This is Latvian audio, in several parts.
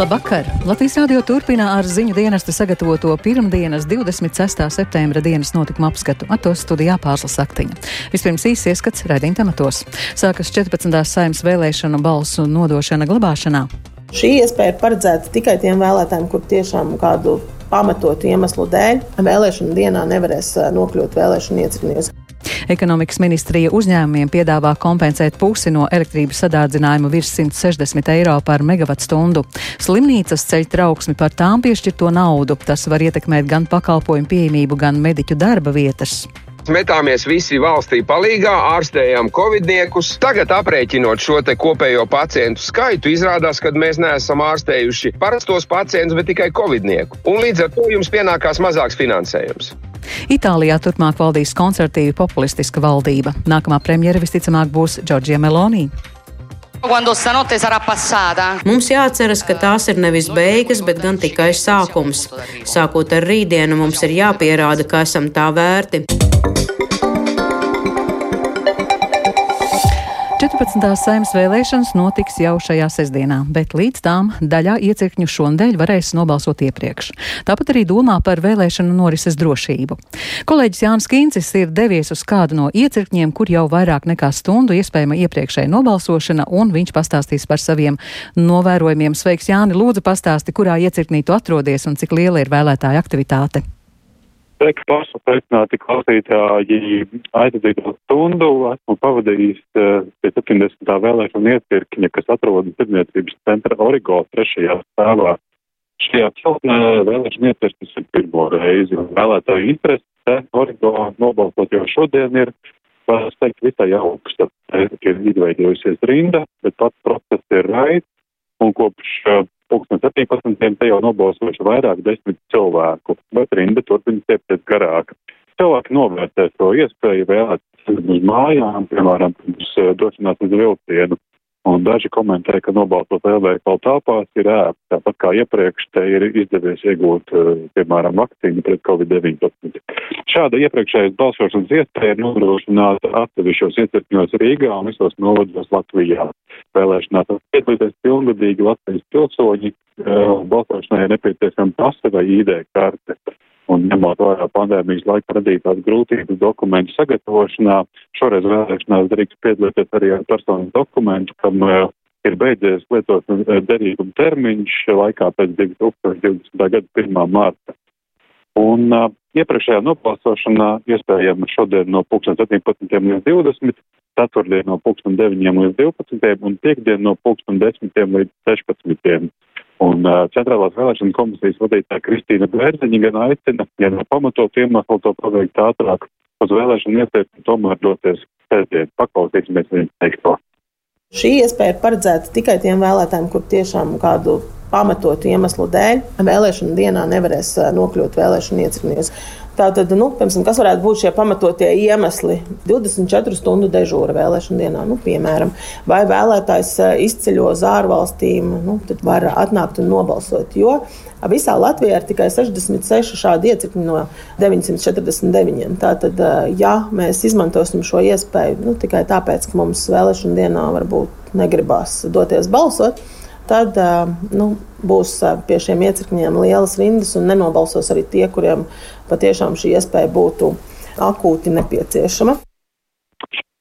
Labvakar! Latvijas radio turpina ar ziņu dienesta sagatavoto pirmdienas 26. septembra dienas notikuma apskatu. Atos studijā pārslas aktiņa. Vispirms īsi ieskats raidījuma tematos. Sākas 14. saimnes vēlēšanu balsu nodošana glabāšanā. Šī iespēja ir paredzēta tikai tiem vēlētājiem, kur tiešām kādu pamatotu iemeslu dēļ vēlēšanu dienā nevarēs nokļūt vēlēšanu iecirkņos. Ekonomikas ministrija uzņēmumiem piedāvā kompensēt pusi no elektrības sadārdzinājuma virs 160 eiro par megavatstundu. Slimnīcas ceļ trauksmi par tām piešķirto naudu. Tas var ietekmēt gan pakalpojumu pieejamību, gan mediķu darba vietas. Metāmies visi valstī palīgā, ārstējām covidniekus. Tagad, aprēķinot šo kopējo pacientu skaitu, izrādās, ka mēs neesam ārstējuši parastos pacientus, bet tikai covidnieku. Un līdz ar to jums pienākās mazāks finansējums. Itālijā turpmāk valdīs konservatīva populistiska valdība. Nākamā premjera visticamāk būs Džordžija Meloni. Mums jāatceras, ka tās ir nevis beigas, bet gan tikai sākums. Sākot ar rītdienu, mums ir jāpierāda, ka esam tā vērti. 14. saimnes vēlēšanas notiks jau šajā sestdienā, bet līdz tām daļā iecirkņu šonadēļ varēs nobalsot iepriekš. Tāpat arī domā par vēlēšanu norises drošību. Kolēģis Jānis Kīncis ir devies uz kādu no iecirkņiem, kur jau vairāk nekā stundu iespējama iepriekšēja nobalsošana, un viņš pastāstīs par saviem novērojumiem. Sveiks, Jāni, lūdzu pastāsti, kurā iecirknī tu atrodies un cik liela ir vēlētāja aktivitāte. Sveiki, pārsveicināti klausītāji. Aizdzīto stundu esmu pavadījis uh, pie 70. vēlēšana iepirkņa, kas atrodas tirdzniecības centra Origo trešajā stāvā. Šajā celtnē vēlēšana iepirknis ir pirmo reizi. Vēlētāju interese Origo nobalsot jau šodien ir, var teikt, visai augsta. Ir izveidojusies rinda, bet pats process ir raids. Un kopš uh, 2017. te jau nobalsojuši vairāk desmit cilvēku, bet rinda turpina stiepties garāka. Cilvēki novērtē to iespēju vēlēties uz mājām, piemēram, pirms eh, došanās uz vilcienu. Un daži komentē, ka nobalsot lielveikalu telpās ir ērti, tāpat kā iepriekš te ir izdevies iegūt, eh, piemēram, vakcīnu pret Covid-19. Šāda iepriekšējas balsošanas iespēja ir nodrošināta atsevišķos iecirkņos Rīgā un visos novados Latvijā. Vēlēšanās piedalīties pilngadīgi Latvijas pilsoņi, eh, balsošanai ir nepieciešama pasta vai ID karte un ņemot vērā pandēmijas laika radītās grūtības dokumentu sagatavošanā, šoreiz vēlēšanās drīkst piedalīties arī ar personas dokumentu, kam uh, ir beidzies lietot derīguma termiņš laikā pēc 2020. gada 1. marta. Un uh, iepriekšējā nobalsošanā iespējama šodien no 17. līdz 20. ceturtdien no 9. līdz 12. un piekdien no 10. līdz 16. Centrālās vēlēšana komisijas vadītāja Kristīna Bērziņa gan aicina, ja nav pamatot iemeslu to paveikt ātrāk, uz vēlēšanu iespēju tomēr doties pēdējiem. Paklausīsimies viņu teikto. Šī iespēja ir paredzēta tikai tiem vēlētājiem, kur tiešām kādu pamatotu iemeslu dēļ vēlēšana dienā nevarēs nokļūt vēlēšanu iecirkņos. Tātad, nu, piemēram, kas varētu būt šie pamatotie iemesli? 24 stundu dežūra vēlēšana dienā, nu, piemēram, vai vēlētājs izceļo uz ārvalstīm, nu, tad var atnākt un nobalsot. Jo visā Latvijā ir tikai 66 šādi iecirkņi no 949. Tātad, ja mēs izmantosim šo iespēju nu, tikai tāpēc, ka mums vēlēšana dienā varbūt negribās doties balsot, tad nu, būs pie šiem iecirkņiem lielas rindas un nenobalsos arī tie, kuriem patiešām šī iespēja būtu akūti nepieciešama.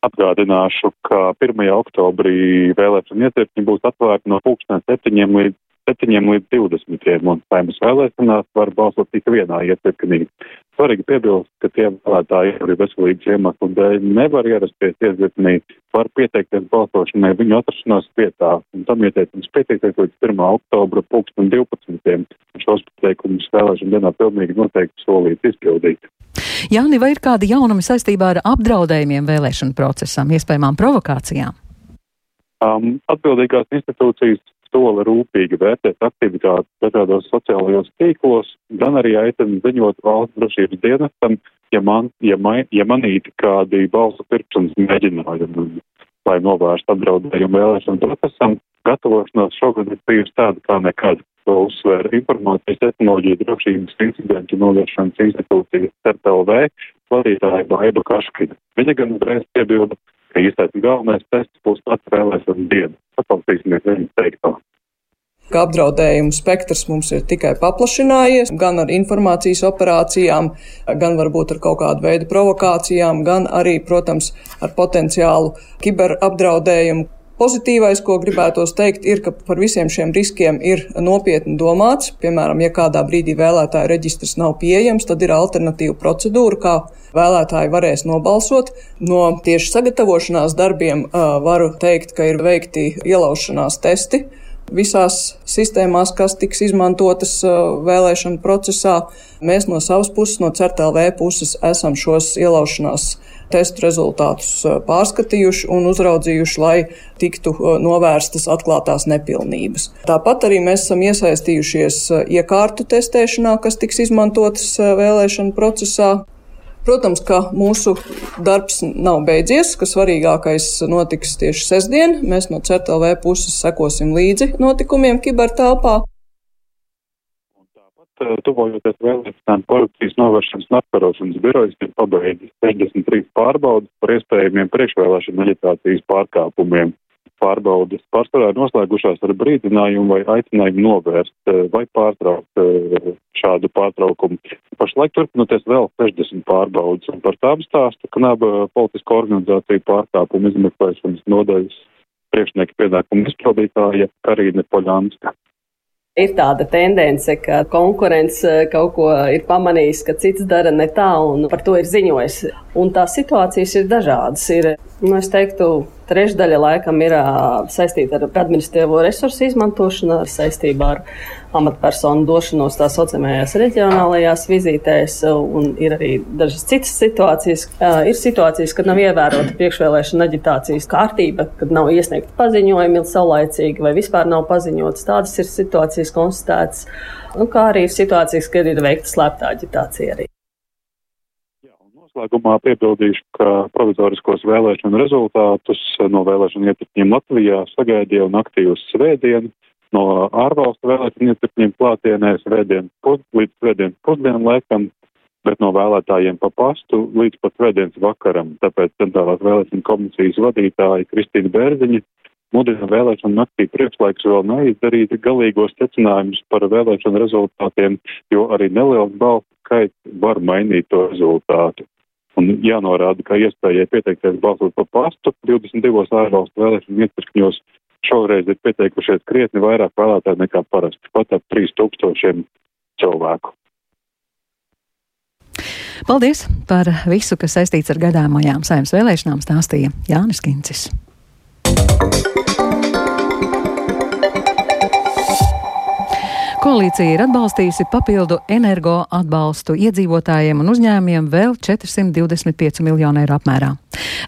Atgādināšu, ka 1. oktobrī vēlēšana iecirkņi būs atvērti no 7 līdz 7 līdz 20. un saimnes vēlēšanās var balsot tikai vienā iecirknī. Svarīgi piebilst, ka tie vēlētāji, kuri veselības iemeslu dēļ nevar ierasties iecirknī, var pieteikties balsošanai viņu atrašanās vietā, un tam ieteicams pieteikties līdz 1. oktobra 2012. Šos pieteikumus vēlēšana dienā pilnīgi noteikti solīt izpildīt. Jāni, vai ir kādi jaunumi saistībā ar apdraudējumiem vēlēšanu procesam, iespējamām provokācijām? Um, atbildīgās institūcijas sola rūpīgi vērtēt aktivitātes dažādos sociālajos tīklos, gan arī aicina ziņot valsts drošības dienestam, ja, man, ja, man, ja manīti kādi balsu pirkšanas mēģinājumi, lai novērstu apdraudējumu vēlēšanu procesam. Gatavošanās šogad ir bijusi tāda kā nekad. To uzsver informācijas tehnoloģija drošības incidentu novēršanas institūcijas CERTLV vadītāja Baiba Kaškina. Viņa gan uzreiz piebilda, ka īstais galvenais tests būs pats vēlēšana diena. Paklausīsimies viņas teikto. ka apdraudējumu spektrs mums ir tikai paplašinājies, gan ar informācijas operācijām, gan varbūt ar kaut kādu veidu provokācijām, gan arī, protams, ar potenciālu kiberapdraudējumu. Pozitīvais, ko gribētos teikt, ir, ka par visiem šiem riskiem ir nopietni domāts. Piemēram, ja kādā brīdī vēlētāja reģistrs nav pieejams, tad ir alternatīva procedūra, kā vēlētāji varēs nobalsot. No tieši sagatavošanās darbiem varu teikt, ka ir veikti ielaušanās testi visās sistēmās, kas tiks izmantotas vēlēšanu procesā. Mēs no savas puses, no CERTLV puses, esam šos ielaušanās testu rezultātus pārskatījuši un uzraudzījuši, lai tiktu novērstas atklātās nepilnības. Tāpat arī mēs esam iesaistījušies iekārtu testēšanā, kas tiks izmantotas vēlēšanu procesā. Protams, ka mūsu darbs nav beidzies, ka svarīgākais notiks tieši sestdien. Mēs no CETLV puses sekosim līdzi notikumiem kibertelpā. Tuvojoties vēlēšanām, korupcijas novēršanas un apkarošanas birojas ir pabeidzis 63 pārbaudas par iespējamiem priekšvēlēšanu aģitācijas pārkāpumiem pārbaudas pārsvarā noslēgušās ar brīdinājumu vai aicinājumu novērst eh, vai pārtraukt eh, šādu pārtraukumu. Pašlaik turpinoties vēl 60 pārbaudas, un par tām stāsta Knaba politisko organizāciju pārkāpumu izmeklēšanas nodaļas priekšnieka pienākumu izpildītāja Karīne Poļanska. Ir tāda tendence, ka konkurence kaut ko ir pamanījis, ka cits dara ne tā, un par to ir ziņojis. Un tās situācijas ir dažādas. Ir, nu, es teiktu, Trešdaļa laikam ir saistīta ar administratīvo resursu izmantošanu, ar saistībā ar amatpersonu došanos tā saucamajās reģionālajās vizītēs, un ir arī dažas citas situācijas. Ir situācijas, kad nav ievērota priekšvēlēšana aģitācijas kārtība, kad nav iesniegti paziņojumi saulaicīgi vai vispār nav paziņots. Tādas ir situācijas konstatētas, kā arī ir situācijas, kad ir veikta slēpta aģitācija arī. Noslēgumā piebildīšu, ka provizoriskos vēlēšanu rezultātus no vēlēšanu iepirkņiem Latvijā sagaidīja un aktīvus svētdien, no ārvalstu vēlēšanu iepirkņiem klātienē svētdien pus, līdz svētdienas pusdienu laikam, bet no vēlētājiem pa pastu līdz pat svētdienas vakaram. Tāpēc centrālās vēlēšana komisijas vadītāja Kristīna Bērziņa mudina vēlēšanu naktī priekšlaiks vēl neizdarīt galīgos secinājumus par vēlēšanu rezultātiem, jo arī neliels balsu skaits var mainīt to rezultātu. Un jānorāda, ka iespējai pieteikties balsot pa pastu 22 ārvalstu vēlēšanu iepirkņos šoreiz ir pieteikušies krietni vairāk vēlētāji nekā parasti, pat ap 3000 cilvēku. Paldies par visu, kas saistīts ar gadāmajām saimnes vēlēšanām, stāstīja Jānis Kincis. Koalīcija ir atbalstījusi papildu energo atbalstu iedzīvotājiem un uzņēmiem vēl 425 miljonu eiro apmērā.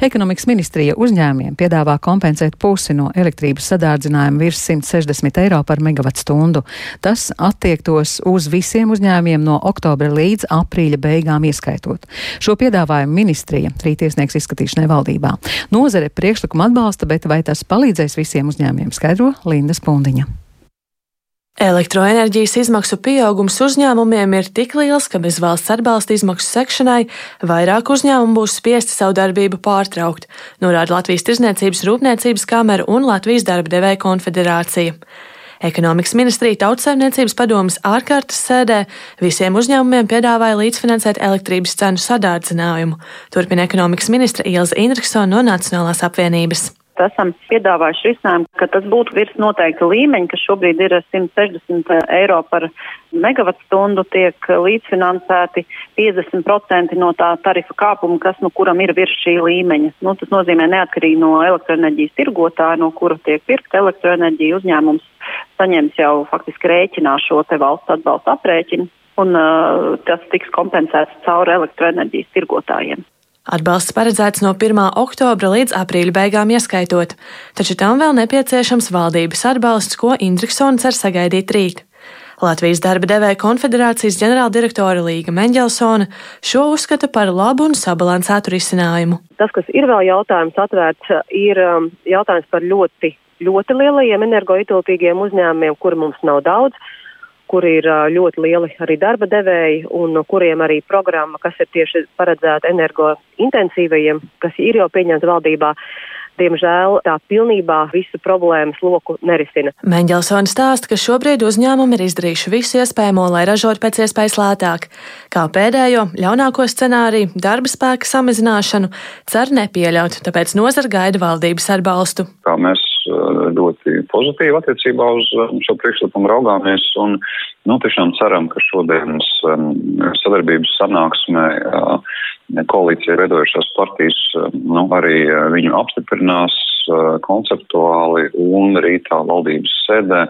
Ekonomikas ministrija uzņēmiem piedāvā kompensēt pusi no elektrības sadārdzinājuma virs 160 eiro par megawatu stundu. Tas attiektos uz visiem uzņēmiem no oktobra līdz aprīļa beigām ieskaitot. Šo piedāvājumu ministrija rīt iesniegs izskatīšanai valdībā. Nozare priekšlikumu atbalsta, bet vai tas palīdzēs visiem uzņēmiem, skaidro Linda Spundiņa. Elektroenerģijas izmaksu pieaugums uzņēmumiem ir tik liels, ka bez valsts atbalsta izmaksu sekšanai vairāk uzņēmumu būs spiesti savu darbību pārtraukt, norāda Latvijas Tirzniecības Rūpniecības kamera un Latvijas darba devēja konfederācija. Ekonomikas ministrija tautsēmniecības padomas ārkārtas sēdē visiem uzņēmumiem piedāvāja līdzfinansēt elektrības cenu sadārdzinājumu, turpina ekonomikas ministra Ilza Indriksona no Nacionālās apvienības esam piedāvājuši risinājumu, ka tas būtu virs noteikta līmeņa, kas šobrīd ir 160 eiro par megawatu stundu, tiek līdzfinansēti 50% no tā tarifa kāpuma, kas nu kuram ir virs šī līmeņa. Nu, tas nozīmē neatkarīgi no elektroenerģijas tirgotāja, no kura tiek pirkta elektroenerģija, uzņēmums saņems jau faktiski rēķinā šo te valsts atbalsta aprēķinu, un uh, tas tiks kompensēts caur elektroenerģijas tirgotājiem. Atbalsts paredzēts no 1. oktobra līdz aprīļa beigām ieskaitot, taču tam vēl nepieciešams valdības atbalsts, ko Indriksons cer sagaidīt rīt. Latvijas darba devēja konfederācijas ģenerāldirektore Līga Mendelsona šo uzskata par labu un sabalansētu risinājumu. Tas, kas ir vēl jautājums atvērts, ir um, jautājums par ļoti, ļoti lielajiem energoietilpīgiem uzņēmumiem, kuri mums nav daudz kur ir ļoti lieli arī darba devēji un kuriem arī programma, kas ir tieši paredzēta energointensīvajiem, kas ir jau pieņemta valdībā, diemžēl tā pilnībā visu problēmas loku nerisina. Meņģelsona stāsta, ka šobrīd uzņēmumi ir izdarījuši visu iespējamo, lai ražotu pēc iespējas lētāk. Kā pēdējo, ļaunāko scenāriju, darba spēka samazināšanu cer nepieļaut, tāpēc nozara gaida valdības atbalstu. Kā mēs eh, ļoti pozitīvi attiecībā uz eh, šo priekšlikumu raugāmies un nu, tiešām ceram, ka šodienas um, sadarbības sanāksmē uh, koalīcija veidojušās partijas nu, arī viņu apstiprinās konceptuāli un rītā valdības sēdē,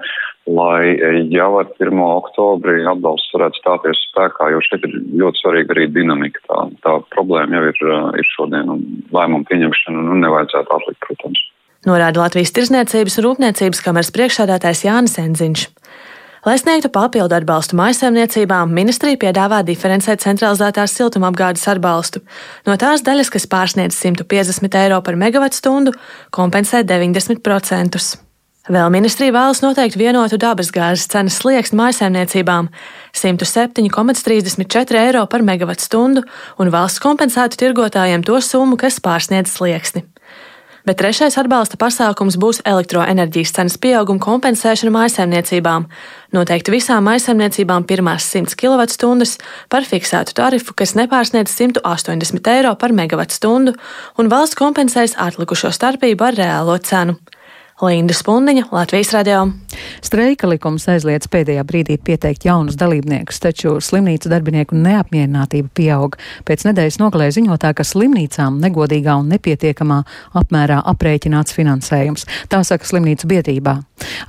lai jau ar 1. oktobri atbalsts varētu stāties spēkā, jo šeit ir ļoti svarīga arī dinamika. Tā, tā problēma jau ir, ir šodien un lēmumu pieņemšana nu, nevajadzētu atlikt, protams. Norāda Latvijas Tirzniecības un Rūpniecības kameras priekšsēdētājs Jānis Enziņš. Lai sniegtu papildu atbalstu maisaimniecībām, ministrija piedāvā diferencēt centralizētās siltumapgādes atbalstu. No tās daļas, kas pārsniedz 150 eiro par megawattstundu, kompensē 90%. Vēl ministrija vēlas noteikt vienotu dabasgāzes cenas slieksni maisaimniecībām - 107,34 eiro par megawattstundu, un valsts kompensētu tirgotājiem to summu, kas pārsniedz slieksni bet trešais atbalsta pasākums būs elektroenerģijas cenas pieauguma kompensēšana mājsaimniecībām. Noteikti visām mājsaimniecībām pirmās 100 kWh par fiksētu tarifu, kas nepārsniedz 180 eiro par megawattstundu, un valsts kompensēs atlikušo starpību ar reālo cenu. Linda Spundiņa, Latvijas radio. Streika likums aizliedz pēdējā brīdī pieteikt jaunus dalībniekus, taču slimnīcu darbinieku neapmierinātība pieaug. Pēc nedēļas nogalē ziņotā, ka slimnīcām negodīgā un nepietiekamā apmērā aprēķināts finansējums. Tā saka slimnīcu biedrībā.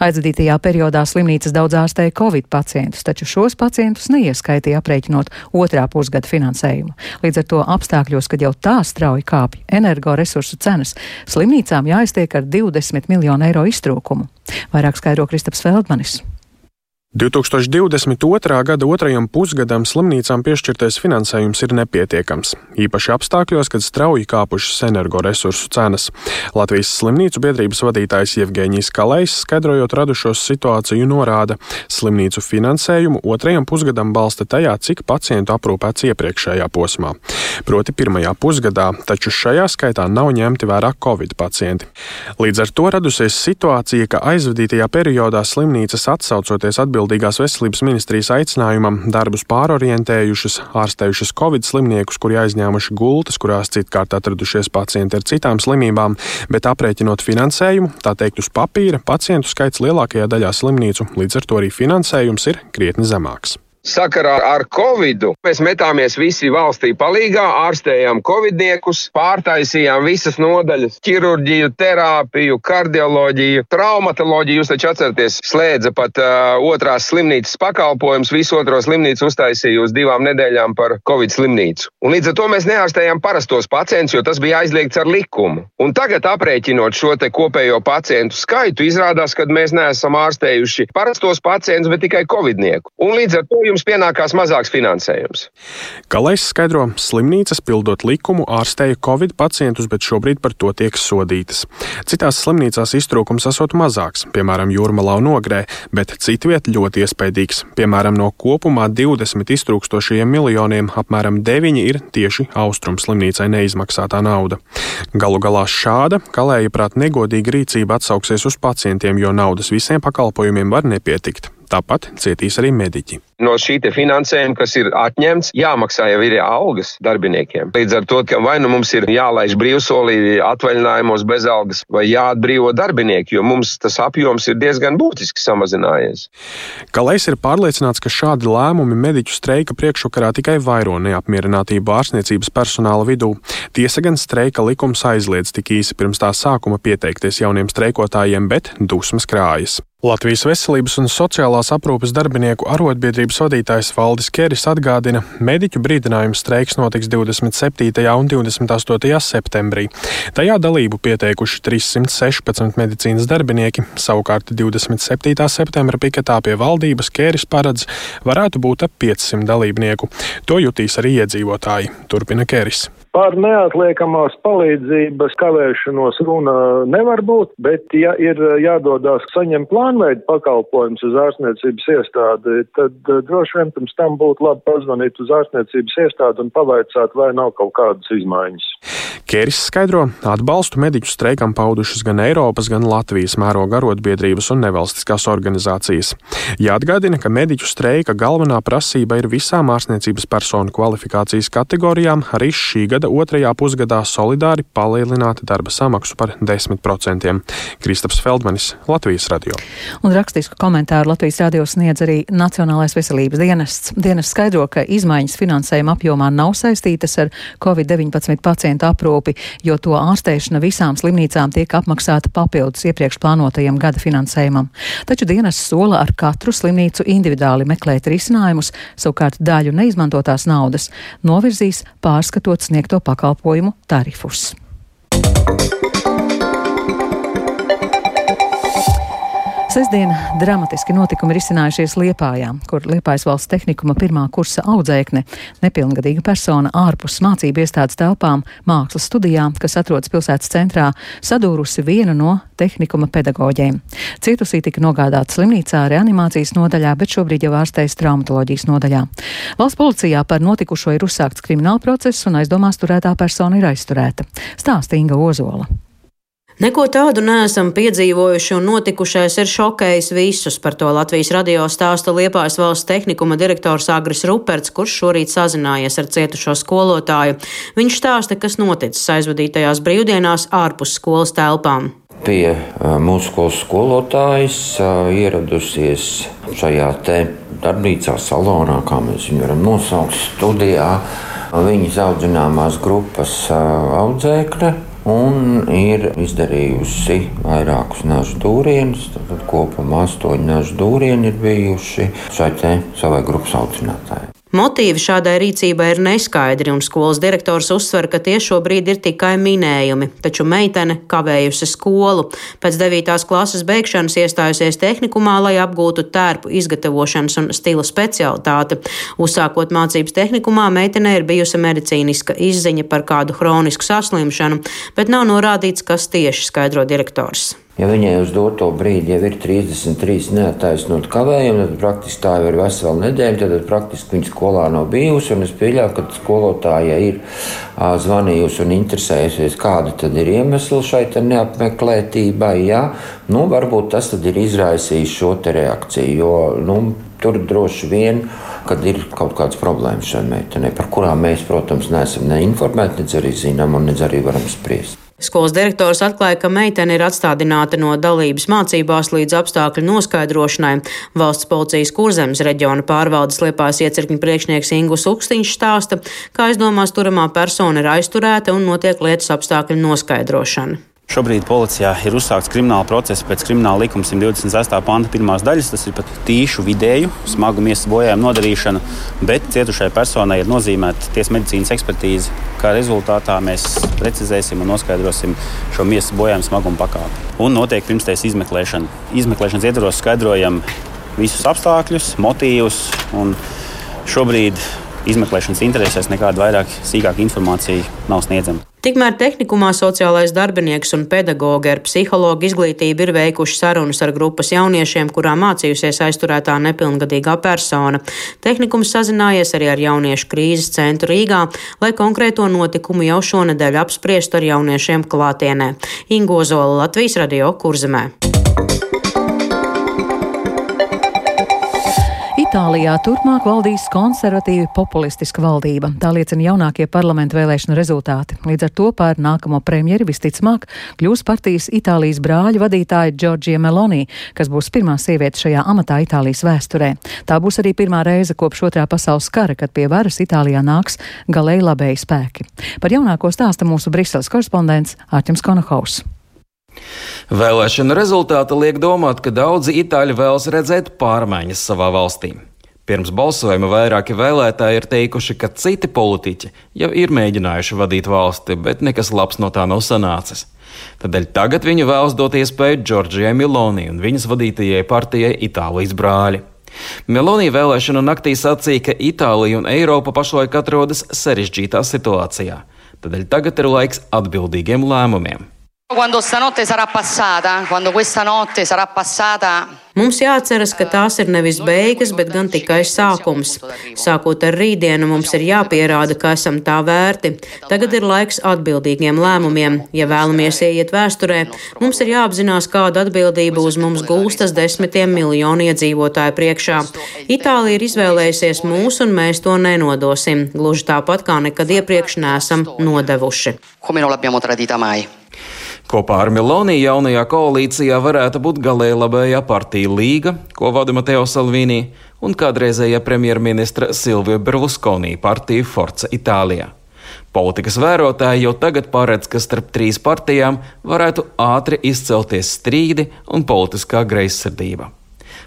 Aizvadītajā periodā slimnīcas daudz ārstēja Covid pacientus, taču šos pacientus neieskaitīja aprēķinot otrā pusgada finansējumu. Līdz ar to apstākļos, kad jau tā strauji kāpj energoresursu cenas, slimnīcām jāiztiek ar 20 miljonu eiro iztrūkumu. Vairāk skaidro Kristaps Feldmanis. 2022. gada otrajam pusgadam slimnīcām piešķirtais finansējums ir nepietiekams, īpaši apstākļos, kad strauji kāpušas energoresursu cenas. Latvijas slimnīcu biedrības vadītājs Jevgeņijs Kalējs, skaidrojot radušos situāciju, norāda, slimnīcu finansējumu otrajam pusgadam balsta tajā, cik pacientu aprūpēts iepriekšējā posmā. Proti pirmajā pusgadā, taču šajā skaitā nav ņemti vērā Covid pacienti. Līdz ar to radusies situācija, ka aizvadītajā periodā slimnīcas atsaucoties atbildības atbildīgās veselības ministrijas aicinājumam darbus pārorientējušas, ārstējušas covid slimniekus, kuri aizņēmuši gultas, kurās citkārt atradušies pacienti ar citām slimībām, bet aprēķinot finansējumu, tā teikt uz papīra, pacientu skaits lielākajā daļā slimnīcu, līdz ar to arī finansējums ir krietni zemāks. Sakarā ar Covidu mēs metāmies visi valstī palīgā, ārstējām covidniekus, pārtaisījām visas nodaļas - ķirurģiju, terapiju, kardioloģiju, traumatoloģiju. Jūs taču atceraties, slēdza pat uh, otrās slimnīcas pakalpojums, visu otro slimnīcu uztaisīja uz divām nedēļām par covid slimnīcu. Un līdz ar to mēs neārstējām parastos pacientus, jo tas bija aizliegts ar likumu. Un tagad aprēķinot šo te kopējo pacientu skaitu, izrādās, ka mēs neesam ārstējuši parastos pacientus, bet tikai covidnieku. Un līdz ar to jums pienākās mazāks finansējums. Galais skaidro, slimnīcas pildot likumu ārstēja Covid pacientus, bet šobrīd par to tiek sodītas. Citās slimnīcās iztrūkums esot mazāks, piemēram, Jūrmalā un Ogrē, bet citviet ļoti iespaidīgs. Piemēram, no kopumā 20 iztrūkstošajiem miljoniem apmēram 9 ir tieši Austrum slimnīcai neizmaksātā nauda. Galu galā šāda, kalēja prāt, negodīga rīcība atsauksies uz pacientiem, jo naudas visiem pakalpojumiem var nepietikt. Tāpat cietīs arī mediķi. No šī finansējuma, kas ir atņemts, jāmaksā jau ir algas darbiniekiem. Līdz ar to, ka vai nu mums ir jālaiž brīvsolī atvaļinājumos bez algas, vai jāatbrīvo darbinieki, jo mums tas apjoms ir diezgan būtiski samazinājies. Kalais ir pārliecināts, ka šādi lēmumi mediķu streika priekšvakarā tikai vairo neapmierinātību ārstniecības personāla vidū. Tiesa gan streika likums aizliedz tik īsi pirms tā sākuma pieteikties jauniem streikotājiem, bet dusmas krājas. Latvijas Veselības un sociālās aprūpes darbinieku arotbiedrības vadītājs Valdis Keris atgādina, mediķu brīdinājums streiks notiks 27. un 28. septembrī. Tajā dalību pieteikuši 316 medicīnas darbinieki, savukārt 27. septembra piketā pie valdības Keris paredz varētu būt ap 500 dalībnieku. To jutīs arī iedzīvotāji, turpina Keris. Par neatliekamās palīdzības kavēšanos runa nevar būt, bet ja ir jādodās saņemt plānveidu pakalpojumus uz ārstniecības iestādi, tad eh, droši vien pirms tam būtu labi pazvanīt uz ārstniecības iestādi un pavaicāt, vai nav kaut kādas izmaiņas. Kēris skaidro, atbalstu mediķu streikam paudušas gan Eiropas, gan Latvijas mēroga arotbiedrības un nevalstiskās organizācijas. Jāatgādina, ka mediķu streika galvenā prasība ir visām ārstniecības personu kvalifikācijas kategorijām arī šī gada otrajā pusgadā solidāri palielināt darba samaksu par 10%. Kristaps Feldmanis, Latvijas radio. Un rakstisku komentāru Latvijas radio sniedz arī Nacionālais veselības dienests. Dienests skaidro, ka izmaiņas finansējuma apjomā nav saistītas ar COVID-19 pacientu aprūpi, jo to ārstēšana visām slimnīcām tiek apmaksāta papildus iepriekš plānotajam gada finansējumam. Taču dienests sola ar katru slimnīcu individuāli meklēt risinājumus, savukārt daļu neizmantotās naudas novirzīs pārskatot sniegto pakalpojumu tarifus. Sesdien dramatiski notikumi ir izcinājušies Liepājā, kur Liepājas valsts tehnikuma pirmā kursa audzēkne, nepilngadīga persona ārpus mācību iestādes telpām mākslas studijā, kas atrodas pilsētas centrā, sadūrusi vienu no tehnikuma pedagoģiem. Cietusī tika nogādāta slimnīcā reanimācijas nodaļā, bet šobrīd jau ārstējas traumatoloģijas nodaļā. Valsts policijā par notikušo ir uzsākts krimināla process un aizdomās turētā persona ir aizturēta. Stāsta Inga Ozola. Neko tādu neesam piedzīvojuši, un notikušais ir šokējis visus. Par to Latvijas radio stāsta Liepājas valsts tehnikuma direktors Agris Ruperts, kurš šorīt sazinājies ar cietušo skolotāju. Viņš stāsta, kas noticis aizvadītajās brīvdienās ārpus skolas telpām. Pie mūsu skolas skolotājas ieradusies šajā darbnīcā, salonā, kā mēs viņu varam nosaukt, studijā. Viņas audzināmās grupas audzēkļa un ir izdarījusi vairākus nažu dūrienus. Tad kopumā astoņi nažu dūrieni ir bijuši šai savai grupas audzinātājai. Motīvi šādai rīcībai ir neskaidri, un skolas direktors uzsver, ka tie šobrīd ir tikai minējumi, taču meitene kavējusi skolu. Pēc 9. klases beigšanas iestājusies tehnikumā, lai apgūtu tērpu izgatavošanas un stila specialitāti. Uzsākot mācības tehnikumā, meitenei ir bijusi medicīniska izziņa par kādu hronisku saslimšanu, bet nav norādīts, kas tieši skaidro direktors. Ja viņai uz doto brīdi jau ir 33 neataisnot kavējumi, tad praktiski tā jau ir vesela nedēļa. Tad praktiski viņa skolā nav bijusi. Es pieļauju, ka skolotāja ir zvanījusi un interesējusies, kāda tad ir iemesli šai neapmeklētībai. Ja? Nu, varbūt tas ir izraisījis šo reakciju. Jo, nu, tur droši vien kad ir kaut kādas problēmas šai meitenei, par kurām mēs, protams, neesam neinformēti, nedz arī zinām un nedz arī varam spriest. Skolas direktors atklāja, ka meitene ir atstādināta no dalības mācībās līdz apstākļu noskaidrošanai. Valsts policijas kurzemes reģiona pārvaldes liepās iecirkņu priekšnieks Ingus Ukstīņš stāsta, ka aizdomās turamā persona ir aizturēta un notiek lietas apstākļu noskaidrošana. Šobrīd policijā ir uzsākts krimināla process pēc krimināla likuma 128. panta pirmās daļas. Tas ir pat tīšu vidēju smagu miesas bojājumu nodarīšana, bet cietušai personai ir nozīmēta tiesas medicīnas ekspertīze. Kā rezultātā mēs precizēsim un noskaidrosim šo miesas bojājumu smagumu pakāpi. Un notiek pirmstais izmeklēšana. Izmeklēšanas ietvaros skaidrojam visus apstākļus, motīvus. Šobrīd izmeklēšanas interesēs nekāda vairāk sīkāka informācija nav sniedzama. Tikmēr tehnikumā sociālais darbinieks un pedagoģi ar psihologu izglītību ir veikuši sarunas ar grupas jauniešiem, kurā mācījusies aizturētā nepilngadīgā persona. Tehnikums sazinājies arī ar jauniešu krīzes centru Rīgā, lai konkrēto notikumu jau šonadēļ apspriestu ar jauniešiem klātienē. Ingozola Latvijas radio kurzemē. Itālijā turpmāk valdīs konservatīvi populistiska valdība. Tā liecina jaunākie parlamentu vēlēšanu rezultāti. Līdz ar to par nākamo premjeri visticamāk kļūs partijas Itālijas brāļu vadītāja Džordžija Meloni, kas būs pirmā sieviete šajā amatā Itālijas vēsturē. Tā būs arī pirmā reize kopš otrā pasaules kara, kad pie varas Itālijā nāks galēji labēji spēki. Par jaunāko stāsta mūsu Briseles korespondents Ārķems Konohaus. Vēlēšana rezultāti liek domāt, ka daudzi itāļi vēlas redzēt pārmaiņas savā valstī. Pirms balsojuma vairāki vēlētāji ir teikuši, ka citi politiķi jau ir mēģinājuši vadīt valsti, bet nekas labs no tā nav sanācis. Tādēļ tagad viņi vēlas dot iespēju Džordžijai Milonī un viņas vadītajai partijai Itālijas brāļi. Melonī vēlēšanu naktī sacīja, ka Itālija un Eiropa pašlaik atrodas sarežģītā situācijā. Tādēļ tagad ir laiks atbildīgiem lēmumiem. Quando stanotte sarà passata, quando questa notte sarà passata. Mums jāatceras, ka tās ir nevis beigas, bet gan tikai sākums. Sākot ar rītdienu, mums ir jāpierāda, ka esam tā vērti. Tagad ir laiks atbildīgiem lēmumiem. Ja vēlamies ieiet vēsturē, mums ir jāapzinās, kāda atbildība uz mums gūstas desmitiem miljonu iedzīvotāju priekšā. Itālija ir izvēlējusies mūs, un mēs to nenodosim. Gluži tāpat kā nekad iepriekš neesam nodevuši. Come non l'abbiamo tradita mai. Kopā ar Meloni jaunajā koalīcijā varētu būt galēji labējā partija Līga, ko vada Mateo Salvini, un kādreizējā premjerministra Silvija Berlusconi partija Forza Itālijā. Politikas vērotāji jau tagad paredz, ka starp trīs partijām varētu ātri izcelties strīdi un politiskā greizsirdība.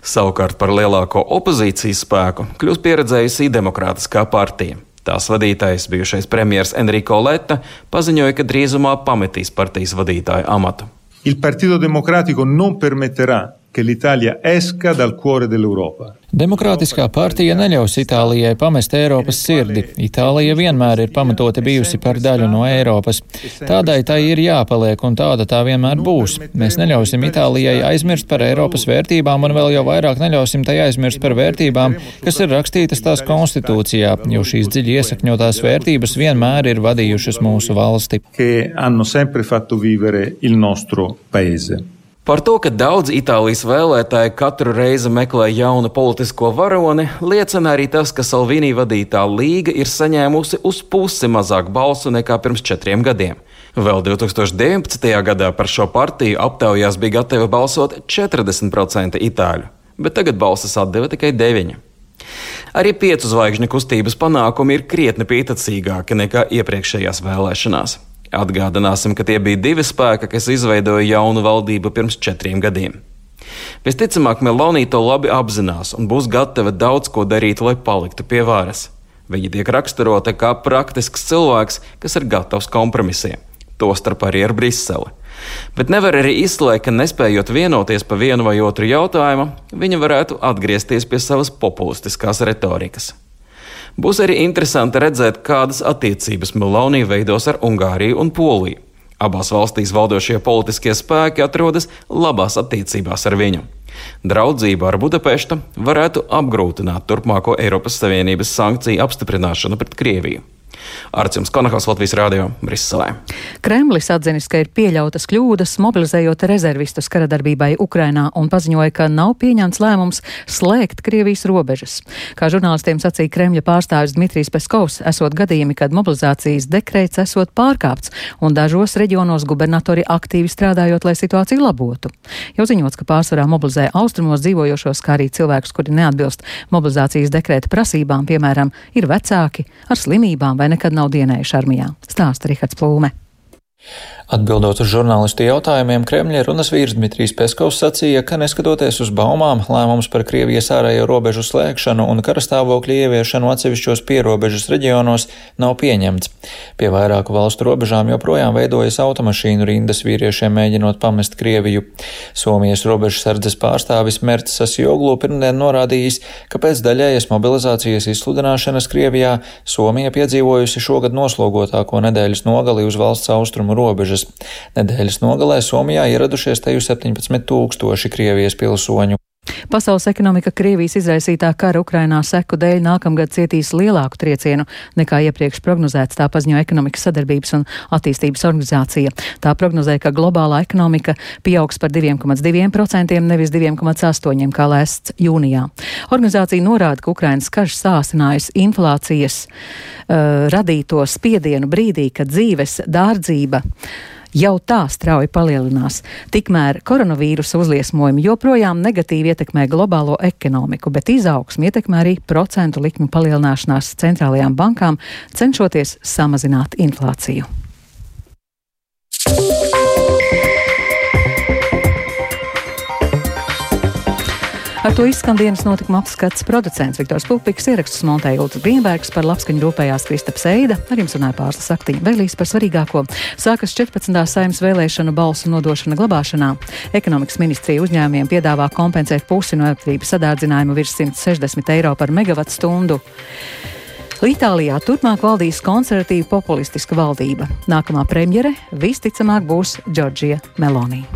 Savukārt par lielāko opozīcijas spēku kļūs pieredzējusi Demokrātiskā partija. Tās vadītājs, bijušais premjerministrs Enrico Letta, paziņoja, ka drīzumā pametīs partijas vadītāja amatu. Il Partito Democratico non permetterà che l'Italia esca dal cuore dell'Europa. Demokrātiskā partija neļaus Itālijai pamest Eiropas sirdi. Itālija vienmēr ir pamatoti bijusi par daļu no Eiropas. Tādai tai ir jāpaliek, un tāda tā vienmēr būs. Mēs neļausim Itālijai aizmirst par Eiropas vērtībām, un vēl jau vairāk neļausim tai aizmirst par vērtībām, kas ir rakstītas tās konstitūcijā, jo šīs dziļi iesakņotās vērtības vienmēr ir vadījušas mūsu valsti. Par to, ka daudz Itālijas vēlētāji katru reizi meklē jaunu politisko varoni, liecina arī tas, ka Salvini vadītā līga ir saņēmusi uz pusi mazāk balsu nekā pirms četriem gadiem. Vēl 2019. gadā par šo partiju aptaujās bija gatavi balsot 40% itāļu, bet tagad balsas atdeva tikai 9%. Arī piecu zvaigžņu kustības panākumi ir krietni pieticīgāki nekā iepriekšējās vēlēšanās. Atgādināsim, ka tie bija divi spēki, kas izveidoja jaunu valdību pirms četriem gadiem. Visticamāk, Melonija to labi apzinās un būs gatava daudz ko darīt, lai paliktu pie varas. Viņa tiek raksturota kā praktisks cilvēks, kas ir gatavs kompromisiem, tostarp arī ar Briseli. Bet nevar arī izslēgt, ka nespējot vienoties par vienu vai otru jautājumu, viņa varētu atgriezties pie savas populistiskās retorikas. Būs arī interesanti redzēt, kādas attiecības Melonija veidos ar Ungāriju un Poliju. Abās valstīs valdošie politiskie spēki atrodas labās attiecībās ar viņu. Draudzība ar Budapeštu varētu apgrūtināt turpmāko Eiropas Savienības sankciju apstiprināšanu pret Krieviju. Arcījums Konakovs Latvijas Rādio Briselē. Kremlis atzinis, ka ir pieļautas kļūdas, mobilizējot rezervistus karadarbībai Ukrainā un paziņoja, ka nav pieņemts lēmums slēgt Krievijas robežas. Kā žurnālistiem sacīja Kremļa pārstāvis Dmitrijs Peskovs, esot gadījumi, kad mobilizācijas dekrēts esot pārkāpts un dažos reģionos gubernatori aktīvi strādājot, lai situāciju labotu. Jau ziņots, ka pārsvarā mobilizē austrumos dzīvojošos, kā arī cilvēkus, kuri neatbilst mobilizācijas dekrēta prasībām, piemēram, ir vecāki ar slimībām vai nekad nav dienējuši armijā. Stāsta Rihards Plūme. Atbildot uz žurnālistu jautājumiem, Kremļa runas vīrs Dmitrijs Peskovs sacīja, ka neskatoties uz baumām, lēmums par Krievijas ārējo robežu slēgšanu un karastāvokļu ieviešanu atsevišķos pierobežas reģionos nav pieņemts. Pie vairāku valstu robežām joprojām veidojas automašīnu rindas vīriešiem mēģinot pamest Krieviju. Somijas robežsardzes pārstāvis Merts Sasjoglu pirmdien norādījis, ka pēc daļējas mobilizācijas izsludināšanas Krievijā Somija piedzīvojusi šogad noslogotāko nedēļas nogali uz valsts austrumu robežas. Nedēļas nogalē Somijā ieradušies teju 17 tūkstoši Krievijas pilsoņu. Pasaules ekonomika Krievijas izraisītā kara Ukrainā seku dēļ nākamgad cietīs lielāku triecienu nekā iepriekš prognozēts, tā paziņo ekonomikas sadarbības un attīstības organizācija. Tā prognozē, ka globālā ekonomika pieaugs par 2,2%, nevis 2,8% kā lēsts jūnijā. Organizācija norāda, ka Ukrainas karš sāsinājusi inflācijas uh, radīto spiedienu brīdī, kad dzīves dārdzība jau tā strauji palielinās. Tikmēr koronavīrusa uzliesmojumi joprojām negatīvi ietekmē globālo ekonomiku, bet izaugsmi ietekmē arī procentu likmu palielināšanās centrālajām bankām, cenšoties samazināt inflāciju. Ar to izskan dienas notikuma apskats producents Viktors Pupiks, ierakstus montēja Ultra Grīnbergs, par labskaņu rūpējās Kristaps Eida, ar jums runāja pārslas aktiņa vēlīs par svarīgāko. Sākas 14. saimnes vēlēšanu balsu nodošana glabāšanā. Ekonomikas ministrija uzņēmumiem piedāvā kompensēt pusi no elektrības sadārdzinājuma virs 160 eiro par megavatu stundu. Itālijā turpmāk valdīs konservatīva populistiska valdība. Nākamā premjere visticamāk būs Džordžija Melonija.